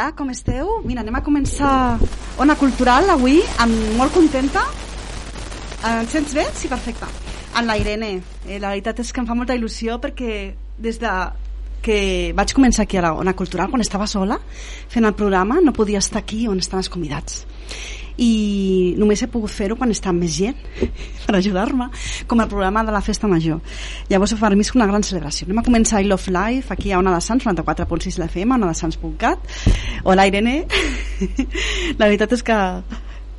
Hola, com esteu? Mira, anem a començar Ona Cultural avui, amb molt contenta. Em sents bé? Sí, perfecte. Amb la Irene. Eh, la veritat és que em fa molta il·lusió perquè des de que vaig començar aquí a la Ona Cultural, quan estava sola, fent el programa, no podia estar aquí on estan els convidats i només he pogut fer-ho quan està més gent per ajudar-me, com el programa de la festa major. Llavors per mi és una gran celebració. Anem a començar I Love Life aquí a Ona de Sants, 94.6 l'FM, onadesans.cat. Hola Irene. La veritat és que...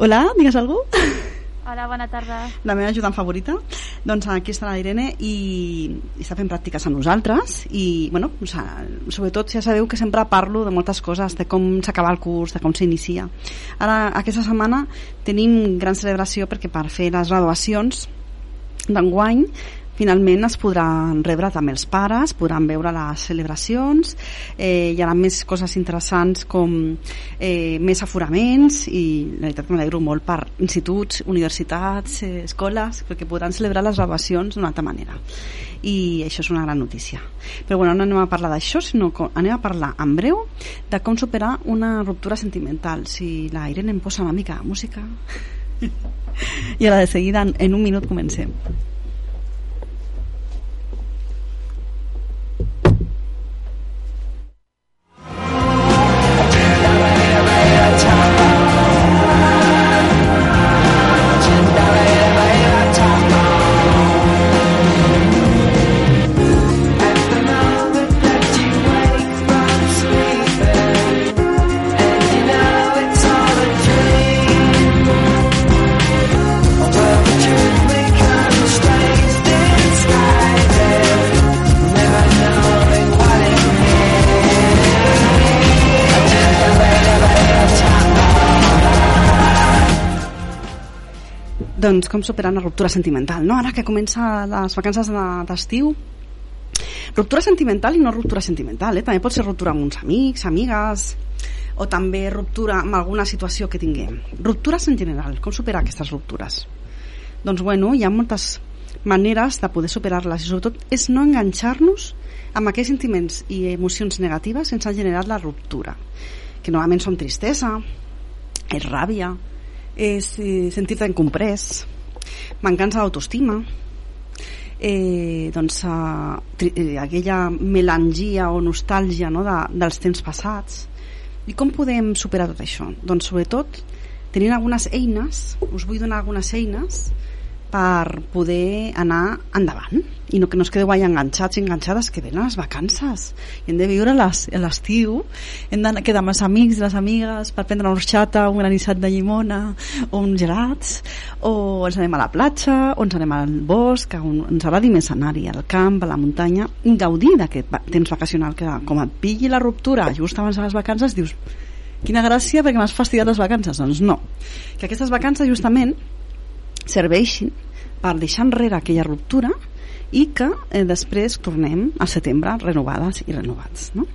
Hola, digues cosa? Hola, bona tarda. La meva ajudant favorita. Doncs aquí està la Irene i, està fent pràctiques amb nosaltres i, bueno, o sigui, sobretot ja sabeu que sempre parlo de moltes coses, de com s'acaba el curs, de com s'inicia. Ara, aquesta setmana tenim gran celebració perquè per fer les graduacions d'enguany finalment es podran rebre també els pares, podran veure les celebracions, eh, hi haurà més coses interessants com eh, més aforaments i la veritat que m'alegro molt per instituts, universitats, eh, escoles, perquè podran celebrar les graduacions d'una altra manera. I això és una gran notícia. Però bueno, no anem a parlar d'això sinó que anem a parlar en breu de com superar una ruptura sentimental. Si la Irene em posa una mica de música i ara de seguida en un minut comencem doncs com superar una ruptura sentimental no? ara que comença les vacances d'estiu ruptura sentimental i no ruptura sentimental eh? també pot ser ruptura amb uns amics, amigues o també ruptura amb alguna situació que tinguem ruptures en general, com superar aquestes ruptures doncs bueno, hi ha moltes maneres de poder superar-les i sobretot és no enganxar-nos amb aquells sentiments i emocions negatives sense generar la ruptura que normalment són tristesa és ràbia és eh, sentir-te incomprès, mancança d'autoestima, eh, doncs, eh, aquella melangia o nostàlgia no, de, dels temps passats. I com podem superar tot això? Doncs sobretot tenint algunes eines, us vull donar algunes eines per poder anar endavant. I no que no es quedeu allà enganxats i enganxades que venen les vacances. I hem de viure l'estiu. Hem de quedar amb els amics i les amigues per prendre una orxata, un granissat de llimona o uns gelats o ens anem a la platja o ens anem al bosc on ens agradi més anar-hi al camp, a la muntanya gaudir d'aquest temps vacacional que com et pilli la ruptura just abans de les vacances dius quina gràcia perquè m'has fastidiat les vacances. Doncs no, que aquestes vacances justament serveixin per deixar enrere aquella ruptura i que eh, després tornem al setembre renovades i renovats no?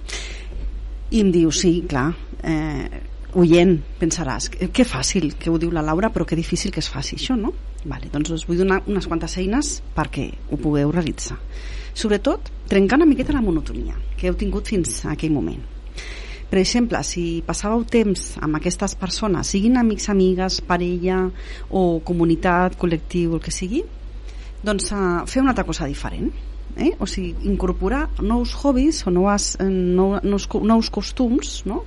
i em diu sí, clar eh, oient pensaràs que fàcil que ho diu la Laura però que difícil que es faci això no? Vale, doncs us vull donar unes quantes eines perquè ho pugueu realitzar sobretot trencant una miqueta la monotonia que heu tingut fins a aquell moment per exemple, si passàveu temps amb aquestes persones, siguin amics, amigues, parella o comunitat, col·lectiu, el que sigui, doncs uh, fer una altra cosa diferent. Eh? O sigui, incorporar nous hobbies o noves, eh, nous, nous, nous costums no?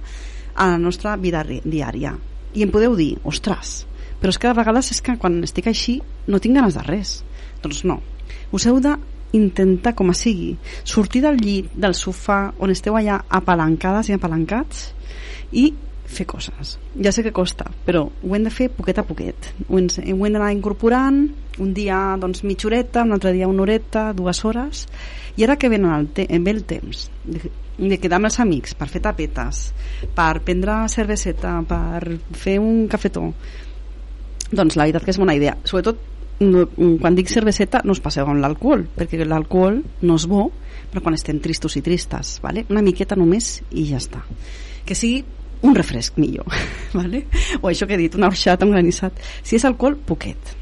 a la nostra vida diària. I em podeu dir, ostres, però és que a vegades és que quan estic així no tinc ganes de res. Doncs no. Us heu de intentar com a sigui sortir del llit, del sofà on esteu allà apalancades i apalancats i fer coses. Ja sé que costa, però ho hem de fer poquet a poquet. Ho hem, ho hem d'anar incorporant un dia doncs mitja horeta un altre dia una horeta, dues hores i ara que venen el te ve el temps de, de quedar amb els amics per fer tapetes per prendre cerveseta per fer un cafetó doncs la veritat que és bona idea. Sobretot no, quan dic cerveseta no us passeu amb l'alcohol perquè l'alcohol no és bo però quan estem tristos i tristes vale? una miqueta només i ja està que sigui un refresc millor vale? o això que he dit, una orxata, un granissat si és alcohol, poquet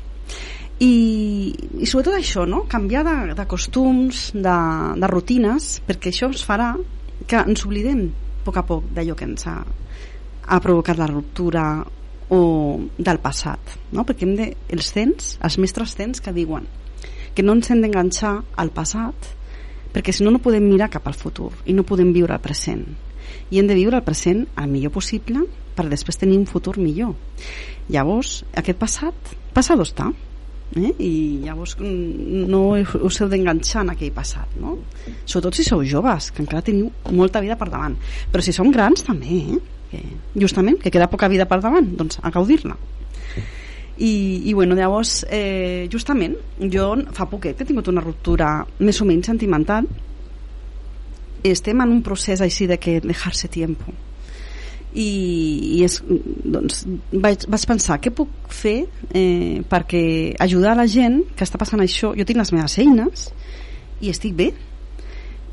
i, i sobretot això no? canviar de, de costums de, de rutines perquè això ens farà que ens oblidem poc a poc d'allò que ens ha, ha provocat la ruptura o del passat no? perquè hem de, els tens, els mestres tens que diuen que no ens hem d'enganxar al passat perquè si no no podem mirar cap al futur i no podem viure el present i hem de viure el present el millor possible per després tenir un futur millor llavors aquest passat passat està eh? i llavors no us heu d'enganxar en aquell passat no? sobretot si sou joves que encara teniu molta vida per davant però si som grans també eh? Que, justament, que queda poca vida per davant doncs a gaudir-la i, i bueno, llavors eh, justament jo fa poquet he tingut una ruptura més o menys sentimental. Estem en un procés així de que dejar-se tiempo. I, i és, doncs, vaig, vaig pensar què puc fer eh, perquè ajudar la gent que està passant això? Jo tinc les meves eines i estic bé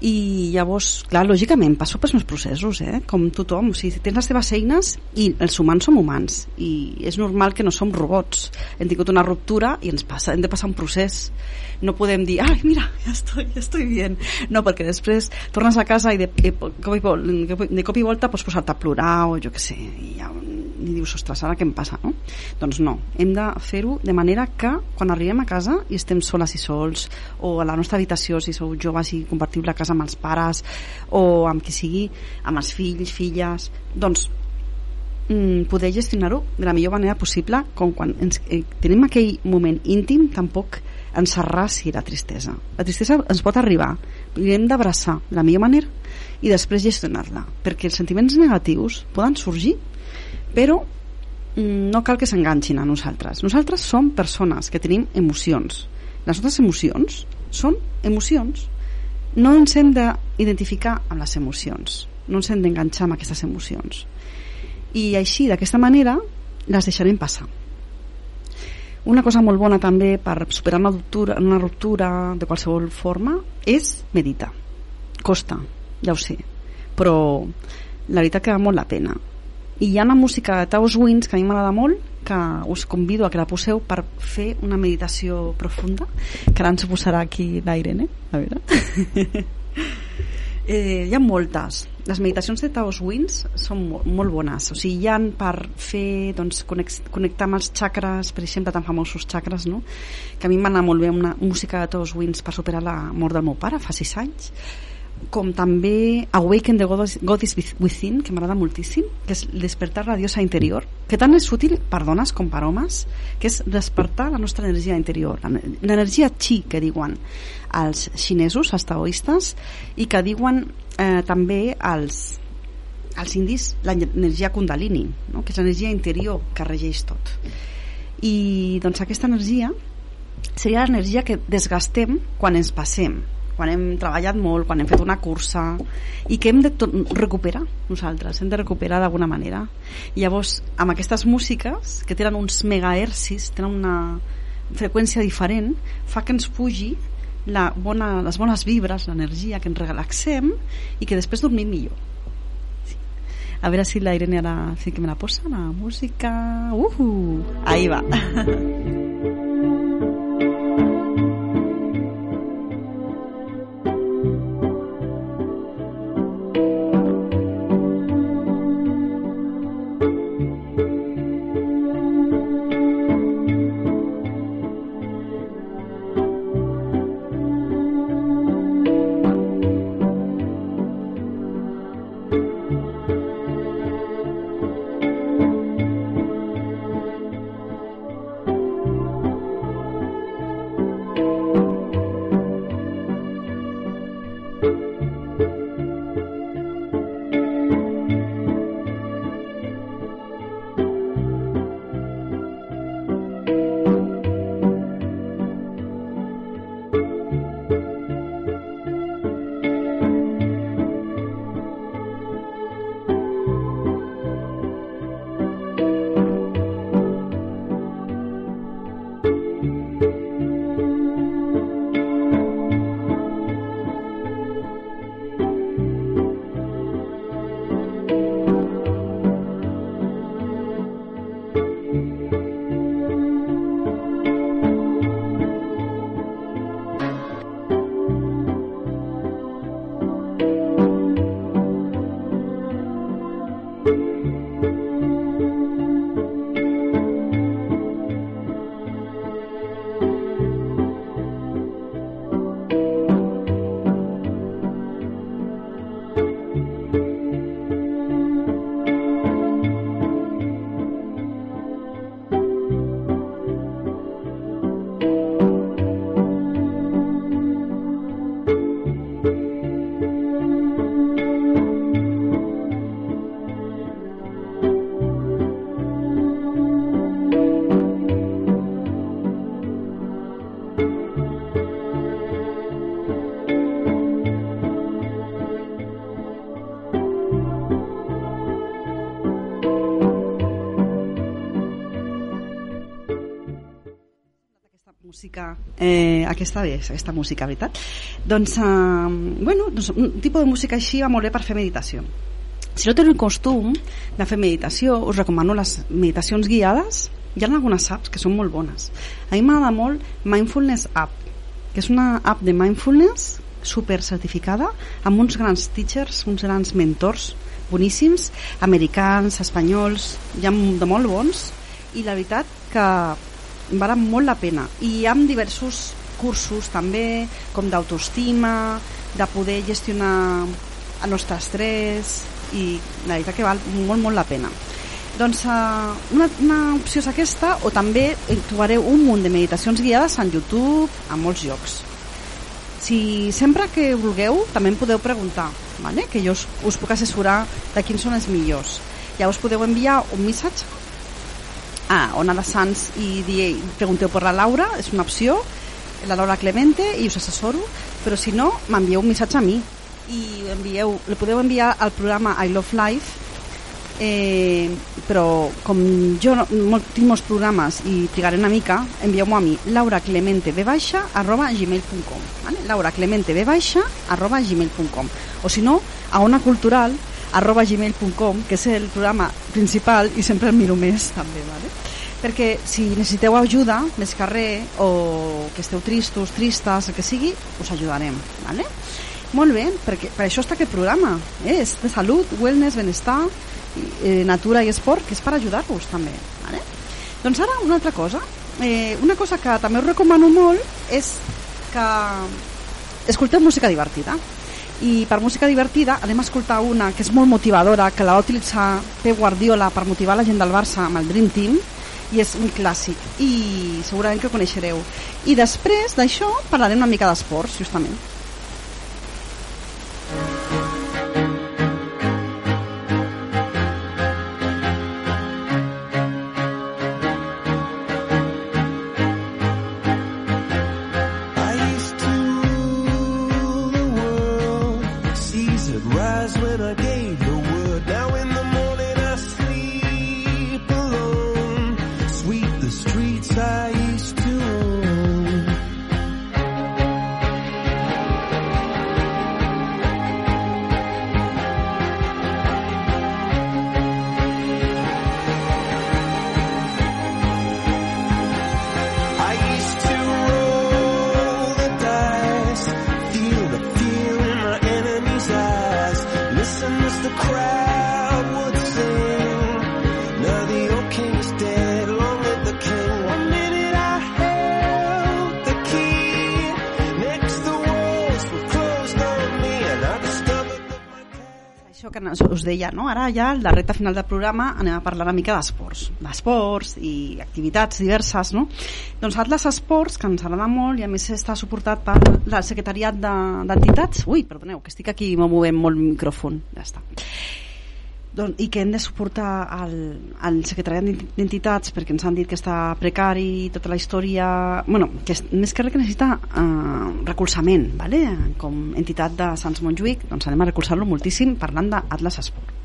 i llavors, clar, lògicament passo pels meus processos, eh? com tothom o sigui, tens les teves eines i els humans som humans i és normal que no som robots. Hem tingut una ruptura i ens passa, hem de passar un procés. No podem dir, ai mira, ja estoy, ja estoy bien. No, perquè després tornes a casa i de, de, de cop i volta pots posar-te a plorar o jo que sé i ja i dius, ostres, ara què em passa no? doncs no, hem de fer-ho de manera que quan arribem a casa i estem soles i sols o a la nostra habitació si sou joves i compartiu la casa amb els pares o amb qui sigui, amb els fills, filles, doncs mm, poder gestionar-ho de la millor manera possible com quan ens, eh, tenim aquell moment íntim tampoc ens arrasi la tristesa la tristesa ens pot arribar i hem d'abraçar de la millor manera i després gestionar-la perquè els sentiments negatius poden sorgir però mm, no cal que s'enganxin a nosaltres. Nosaltres som persones que tenim emocions. Les nostres emocions són emocions. No ens hem d'identificar amb les emocions. No ens hem d'enganxar amb aquestes emocions. I així d'aquesta manera les deixarem passar. Una cosa molt bona també per superar una ruptura, una ruptura de qualsevol forma és meditar. Costa, ja ho sé. Però la veritat que val molt la pena i hi ha una música de Taos Wins que a mi m'agrada molt que us convido a que la poseu per fer una meditació profunda que ara ens posarà aquí l'Irene a veure. Eh, hi ha moltes. Les meditacions de Taos Wins són molt, molt bones. O sigui, hi ha per fer doncs, connectar amb els xacres per exemple, tan famosos xacres no? que a mi m'ha molt bé una música de Taos Wins per superar la mort del meu pare fa 6 anys com també Awaken the God is, Within, que m'agrada moltíssim, que és despertar la diosa interior, que tant és útil per dones com per homes, que és despertar la nostra energia interior, l'energia chi, que diuen els xinesos, els taoistes, i que diuen eh, també els, els indis l'energia kundalini, no? que és l'energia interior que regeix tot. I doncs aquesta energia seria l'energia que desgastem quan ens passem quan hem treballat molt, quan hem fet una cursa i que hem de recuperar nosaltres, hem de recuperar d'alguna manera i llavors amb aquestes músiques que tenen uns megahercis tenen una freqüència diferent fa que ens pugi la bona, les bones vibres, l'energia, que ens relaxem i que després dormim millor sí. a veure si la Irene ara sí que me la posa la música uh -huh. ahí va aquesta bé, aquesta música, veritat? Doncs, eh, bueno, doncs, un tipus de música així va molt bé per fer meditació. Si no teniu el costum de fer meditació, us recomano les meditacions guiades. Hi ha algunes apps que són molt bones. A mi m'agrada molt Mindfulness App, que és una app de mindfulness super certificada amb uns grans teachers, uns grans mentors boníssims, americans, espanyols, hi ha de molt bons i la veritat que valen molt la pena i hi ha diversos cursos també com d'autoestima de poder gestionar el nostre estrès i la veritat que val molt molt la pena. Doncs uh, una, una opció és aquesta o també trobareu un munt de meditacions guiades en YouTube, a molts llocs. Si sempre que vulgueu també em podeu preguntar vale? que jo us, us puc assessorar de quins són els millors. Llavors podeu enviar un missatge a Ona de Sants i dir, pregunteu per la Laura, és una opció, la Laura Clemente, i us assessoro, però si no, m'envieu un missatge a mi i envieu, le podeu enviar al programa I Love Life eh, però com jo no, molt, tinc molts programes i trigaré una mica, envieu-m'ho a mi lauraclementeb baixa arroba gmail.com vale? lauraclementeb baixa arroba gmail.com o si no, a Ona Cultural arroba gmail.com, que és el programa principal i sempre el miro més també, ¿vale? Perquè si necessiteu ajuda més carrer o que esteu tristos, tristes, el que sigui, us ajudarem. ¿vale? Molt bé, perquè per això està aquest programa. Eh? És de salut, wellness, benestar, eh, natura i esport, que és per ajudar-vos també. ¿vale? Doncs ara una altra cosa. Eh, una cosa que també us recomano molt és que escolteu música divertida i per música divertida anem a escoltar una que és molt motivadora que la va utilitzar Pep Guardiola per motivar la gent del Barça amb el Dream Team i és un clàssic. I segurament que ho coneixereu. I després d'això parlarem una mica d'esports justament us deia, no? ara ja la recta final del programa anem a parlar una mica d'esports, d'esports i activitats diverses. No? Doncs Atlas Esports, que ens agrada molt i a més està suportat per la secretariat d'entitats... De, Ui, perdoneu, que estic aquí movent molt el micròfon. Ja està doncs, i que hem de suportar al, al secretariat d'entitats perquè ens han dit que està precari tota la història bueno, que és, més que res que necessita eh, recolzament vale? com entitat de Sants Montjuïc doncs anem a recolzar-lo moltíssim parlant d'Atlas Esport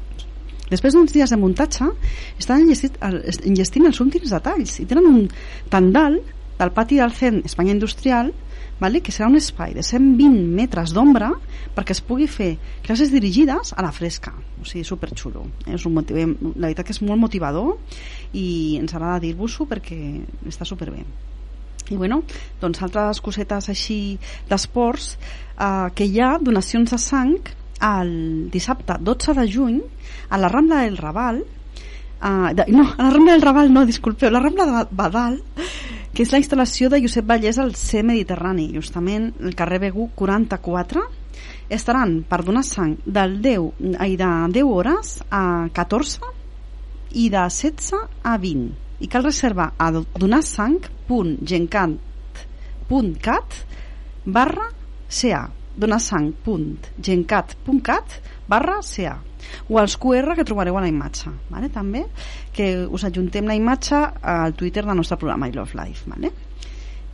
Després d'uns dies de muntatge, estan enllestint els últims detalls i tenen un tandal del pati del CEN Espanya Industrial vale? que serà un espai de 120 metres d'ombra perquè es pugui fer classes dirigides a la fresca o sigui, superxulo eh? és un motiv... la veritat que és molt motivador i ens agrada dir-vos-ho perquè està superbé i bueno, doncs altres cosetes així d'esports eh, que hi ha donacions de sang el dissabte 12 de juny a la Rambla del Raval uh, de, no, a la Rambla del Raval no, disculpeu, la Rambla de Badal que és la instal·lació de Josep Vallès al C Mediterrani, justament el carrer Begú 44, estaran per donar sang del 10, ai, de 10 hores a 14 i de 16 a 20 i cal reservar a donarsang.gencat.cat barra CA donarsang.gencat.cat barra CA o els QR que trobareu a la imatge vale? també que us ajuntem la imatge al Twitter del nostre programa I Love Life vale?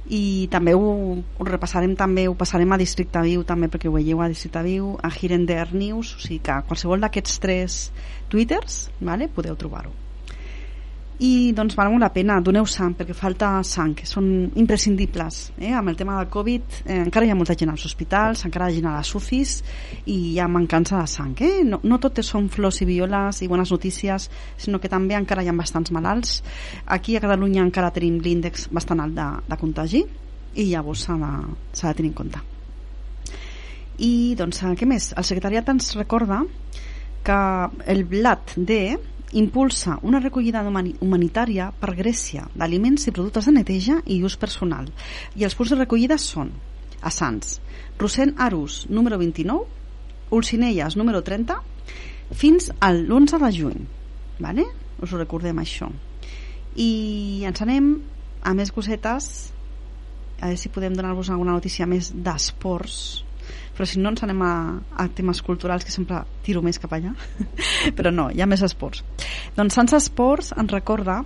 i també ho, ho repassarem també ho passarem a Districte Viu també perquè ho veieu a Districte Viu a Hirender News o sigui que qualsevol d'aquests tres twitters vale, podeu trobar-ho i doncs val molt la pena, doneu sang perquè falta sang, que són imprescindibles eh? amb el tema del Covid eh, encara hi ha molta gent als hospitals, encara hi ha gent a les UCIs i hi ha mancança de sang eh? no, no tot són flors i violes i bones notícies, sinó que també encara hi ha bastants malalts aquí a Catalunya encara tenim l'índex bastant alt de, de contagi i llavors s'ha de, de tenir en compte i doncs què més? El secretariat ens recorda que el blat de impulsa una recollida humanitària per Grècia d'aliments i productes de neteja i ús personal. I els punts de recollida són a Sants, Rosent Arús, número 29, Ulcinelles, número 30, fins al l'11 de juny. Vale? Us ho recordem, això. I ens anem a més cosetes, a veure si podem donar-vos alguna notícia més d'esports però si no ens anem a, a temes culturals que sempre tiro més cap allà però no, hi ha més esports. Doncs Sans Esports ens recorda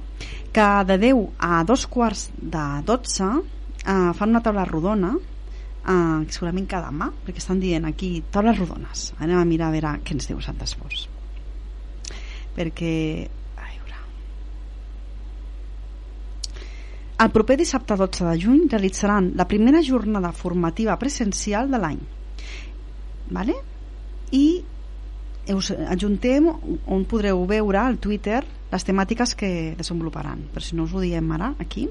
que de 10 a dos quarts de 12 eh, fan una taula rodona eh, segurament cada mà perquè estan dient aquí taules rodones anem a mirar a veure què ens diu Sant Esports. Perquè El proper dissabte 12 de juny realitzaran la primera jornada formativa presencial de l'any vale? i us ajuntem on podreu veure al Twitter les temàtiques que desenvoluparan per si no us ho diem ara aquí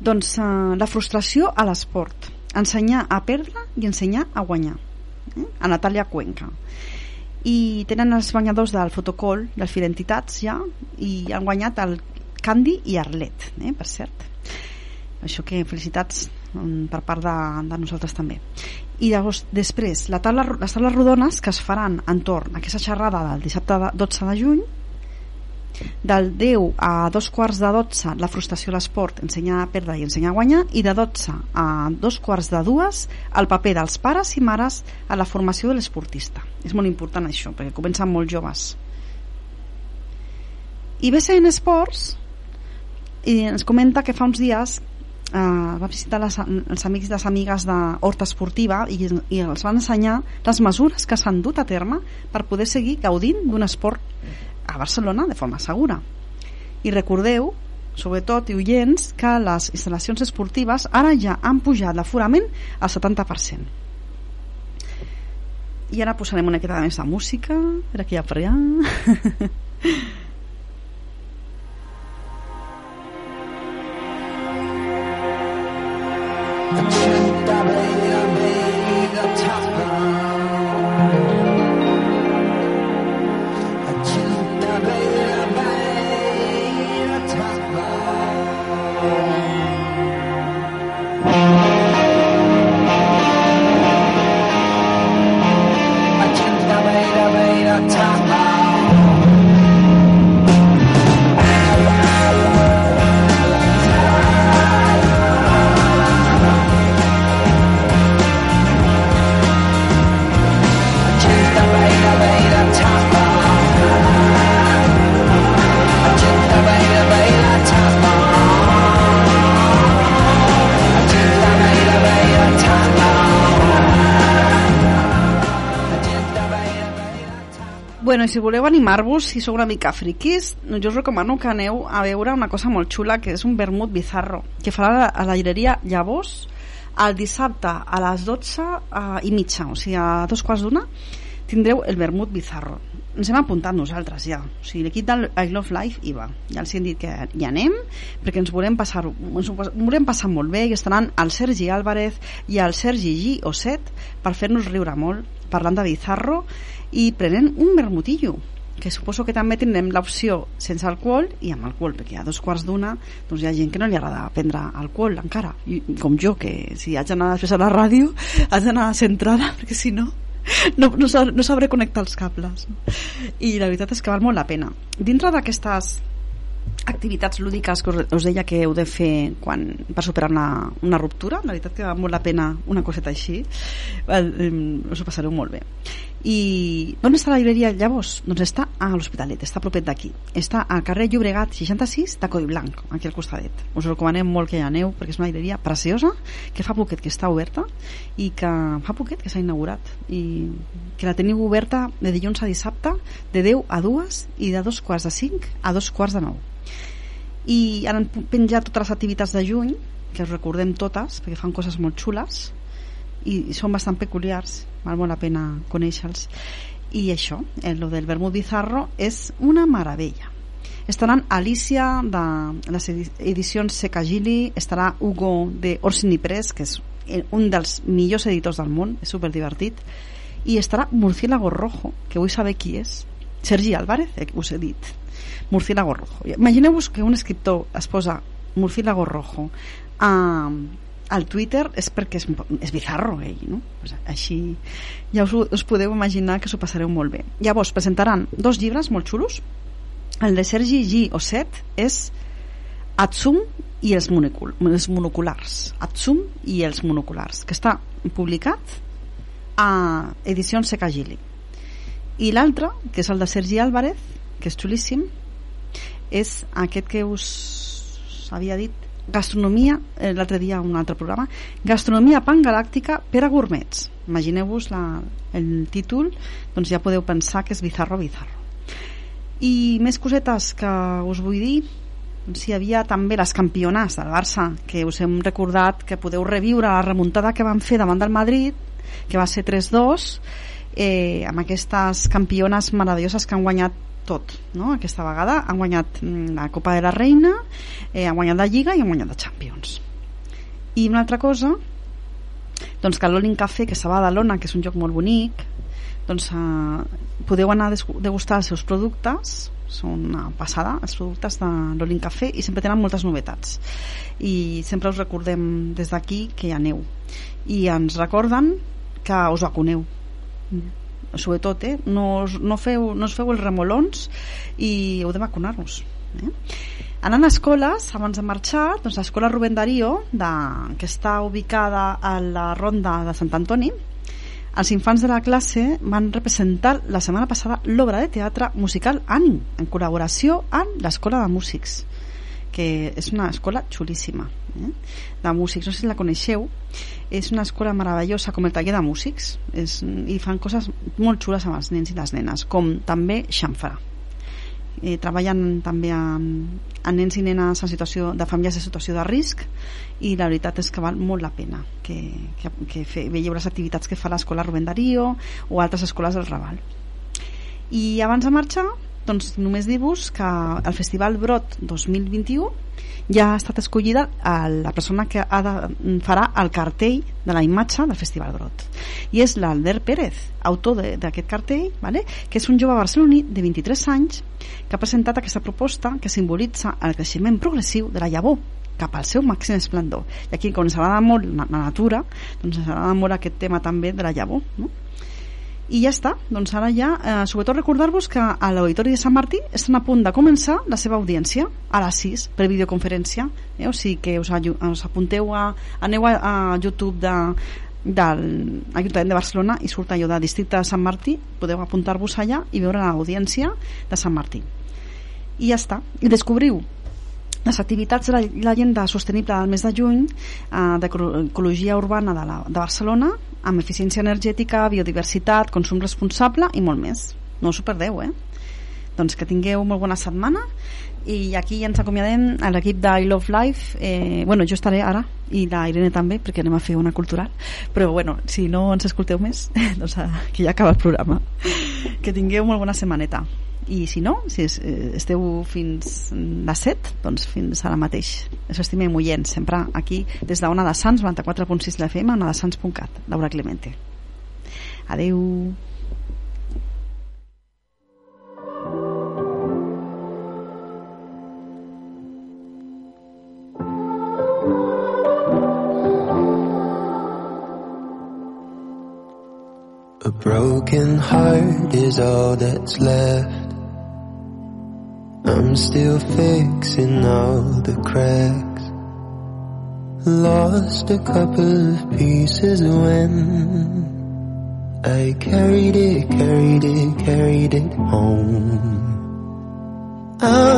doncs uh, la frustració a l'esport ensenyar a perdre i ensenyar a guanyar eh? a Natàlia Cuenca i tenen els guanyadors del fotocol del Fil Entitats ja i han guanyat el Candy i Arlet eh? per cert això que felicitats per part de, de nosaltres també. I llavors després la taula, les taules rodones que es faran entorn a aquesta xerrada del dissabte 12 de juny del 10 a dos quarts de 12 la frustració a l'esport ensenyar a perdre i ensenyar a guanyar i de 12 a dos quarts de dues el paper dels pares i mares a la formació de l'esportista. És molt important això perquè comencen molt joves. I BCN Sports i ens comenta que fa uns dies eh, va visitar les, els amics i les amigues d'Horta Esportiva i, i els van ensenyar les mesures que s'han dut a terme per poder seguir gaudint d'un esport a Barcelona de forma segura. I recordeu, sobretot i oients, que les instal·lacions esportives ara ja han pujat l'aforament al 70%. I ara posarem una miqueta més de música, per aquí a per allà. i si voleu animar-vos, si sou una mica friquis, jo us recomano que aneu a veure una cosa molt xula, que és un vermut bizarro, que farà a la llibreria Llavors el dissabte a les 12 uh, i mitja, o sigui, a dos quarts d'una, tindreu el vermut bizarro. Ens hem apuntat nosaltres ja. O sigui, l'equip del I Love Life hi va. Ja els hem dit que hi anem, perquè ens volem passar, ens volem passar molt bé i estaran el Sergi Álvarez i el Sergi G. Osset per fer-nos riure molt, parlant de Bizarro i prenent un vermutillo que suposo que també tindrem l'opció sense alcohol i amb alcohol, perquè a dos quarts d'una doncs hi ha gent que no li agrada prendre alcohol encara, I, com jo, que si haig d'anar després a la ràdio haig d'anar centrada, perquè si no no, no, no sabré connectar els cables. I la veritat és que val molt la pena. Dintre d'aquestes activitats lúdiques que us deia que heu de fer quan, per superar una, una ruptura la veritat que val molt la pena una coseta així us ho passareu molt bé i on està la llibreria llavors? doncs està a l'Hospitalet, està propet d'aquí. Està al carrer Llobregat 66 de Codi Blanc aquí al costadet, us recomanem molt que hi aneu perquè és una llibreria preciosa que fa poquet que està oberta i que fa poquet que s'ha inaugurat. I que la teniu oberta de dilluns a dissabte de 10 a 2 i de dos quarts de 5 a dos quarts de 9 i han penjat totes les activitats de juny que us recordem totes perquè fan coses molt xules i, són bastant peculiars val molt la pena conèixer-los. I això, el eh, del vermut bizarro és una meravella. Estaran Alicia de les edicions Secagili estarà Hugo de Orsini Press que és un dels millors editors del món és superdivertit i estarà Murciélago Rojo que vull saber qui és Sergi Álvarez, eh, us he dit. Murciélago Rojo. Imagineu-vos que un escriptor es posa Murciélago Rojo a, al Twitter és perquè és, és bizarro ell, no? Pues així ja us, us podeu imaginar que s'ho passareu molt bé. Llavors presentaran dos llibres molt xulos. El de Sergi G. Osset és Atsum i els, monocul els monoculars. Atsum i els monoculars, que està publicat a Edicions Secagili. I l'altre, que és el de Sergi Álvarez, que és xulíssim, és aquest que us havia dit gastronomia, eh, l'altre dia un altre programa, gastronomia pangalàctica per a gourmets. Imagineu-vos el títol, doncs ja podeu pensar que és bizarro, bizarro. I més cosetes que us vull dir, doncs hi havia també les campionats del Barça, que us hem recordat que podeu reviure la remuntada que van fer davant del Madrid, que va ser 3-2, eh, amb aquestes campiones meravelloses que han guanyat tot, no? aquesta vegada han guanyat mm, la Copa de la Reina eh, han guanyat la Lliga i han guanyat la Champions. I una altra cosa doncs que l'Olin Café que estava a Badalona, que és un lloc molt bonic doncs eh, podeu anar a degustar els seus productes són una passada els productes de l'Olin Café i sempre tenen moltes novetats. I sempre us recordem des d'aquí que hi aneu. I ens recorden que us vacuneu sobretot, eh? no, no, feu, no us feu els remolons i heu de vacunar-vos eh? anant a escoles, abans de marxar doncs l'escola Rubén Darío de, que està ubicada a la ronda de Sant Antoni els infants de la classe van representar la setmana passada l'obra de teatre musical Ànim, en col·laboració amb l'Escola de Músics que és una escola xulíssima eh? de músics, no sé si la coneixeu. És una escola meravellosa com el taller de músics. És, i fan coses molt xules amb els nens i les nenes com també xamfrà. Eh, treballen també amb, amb nens i nenes en situació de famílies en situació de risc i la veritat és que val molt la pena que, que, que fe, veieu les activitats que fa l'escola Rubén Darío o altres escoles del Raval. I abans de marxar doncs només dir-vos que el Festival Brot 2021 ja ha estat escollida la persona que ha de, farà el cartell de la imatge del Festival Brot i és l'Albert Pérez autor d'aquest cartell vale? que és un jove barceloní de 23 anys que ha presentat aquesta proposta que simbolitza el creixement progressiu de la llavor cap al seu màxim esplendor i aquí com ens agrada molt la, la natura doncs ens agrada molt aquest tema també de la llavor no? I ja està, doncs ara ja eh, sobretot recordar-vos que a l'Auditori de Sant Martí estan a punt de començar la seva audiència a les 6 per videoconferència. Eh? o sigui que us, us apunteu a, aneu a, a YouTube de, del Ajuntament de Barcelona i surt allò de districte de Sant Martí podeu apuntar-vos allà i veure l'audiència de Sant Martí. I ja està, i descobriu les activitats de l'agenda sostenible del mes de juny eh, d'ecologia urbana de, la, de Barcelona amb eficiència energètica, biodiversitat, consum responsable i molt més. No us ho perdeu, eh? Doncs que tingueu molt bona setmana i aquí ens acomiadem a l'equip de I Love Life eh, bueno, jo estaré ara i la Irene també perquè anem a fer una cultural però bueno, si no ens escolteu més doncs que ja acaba el programa que tingueu molt bona setmaneta i si no, si eh, esteu fins les 7 doncs fins ara mateix. Us estimem oients sempre aquí des d'Ona de Sants 94.6 de ona de Sants.cat Laura Clemente. Adeu A broken heart is all that's left I'm still fixing all the cracks. Lost a couple of pieces when I carried it, carried it, carried it home. I'm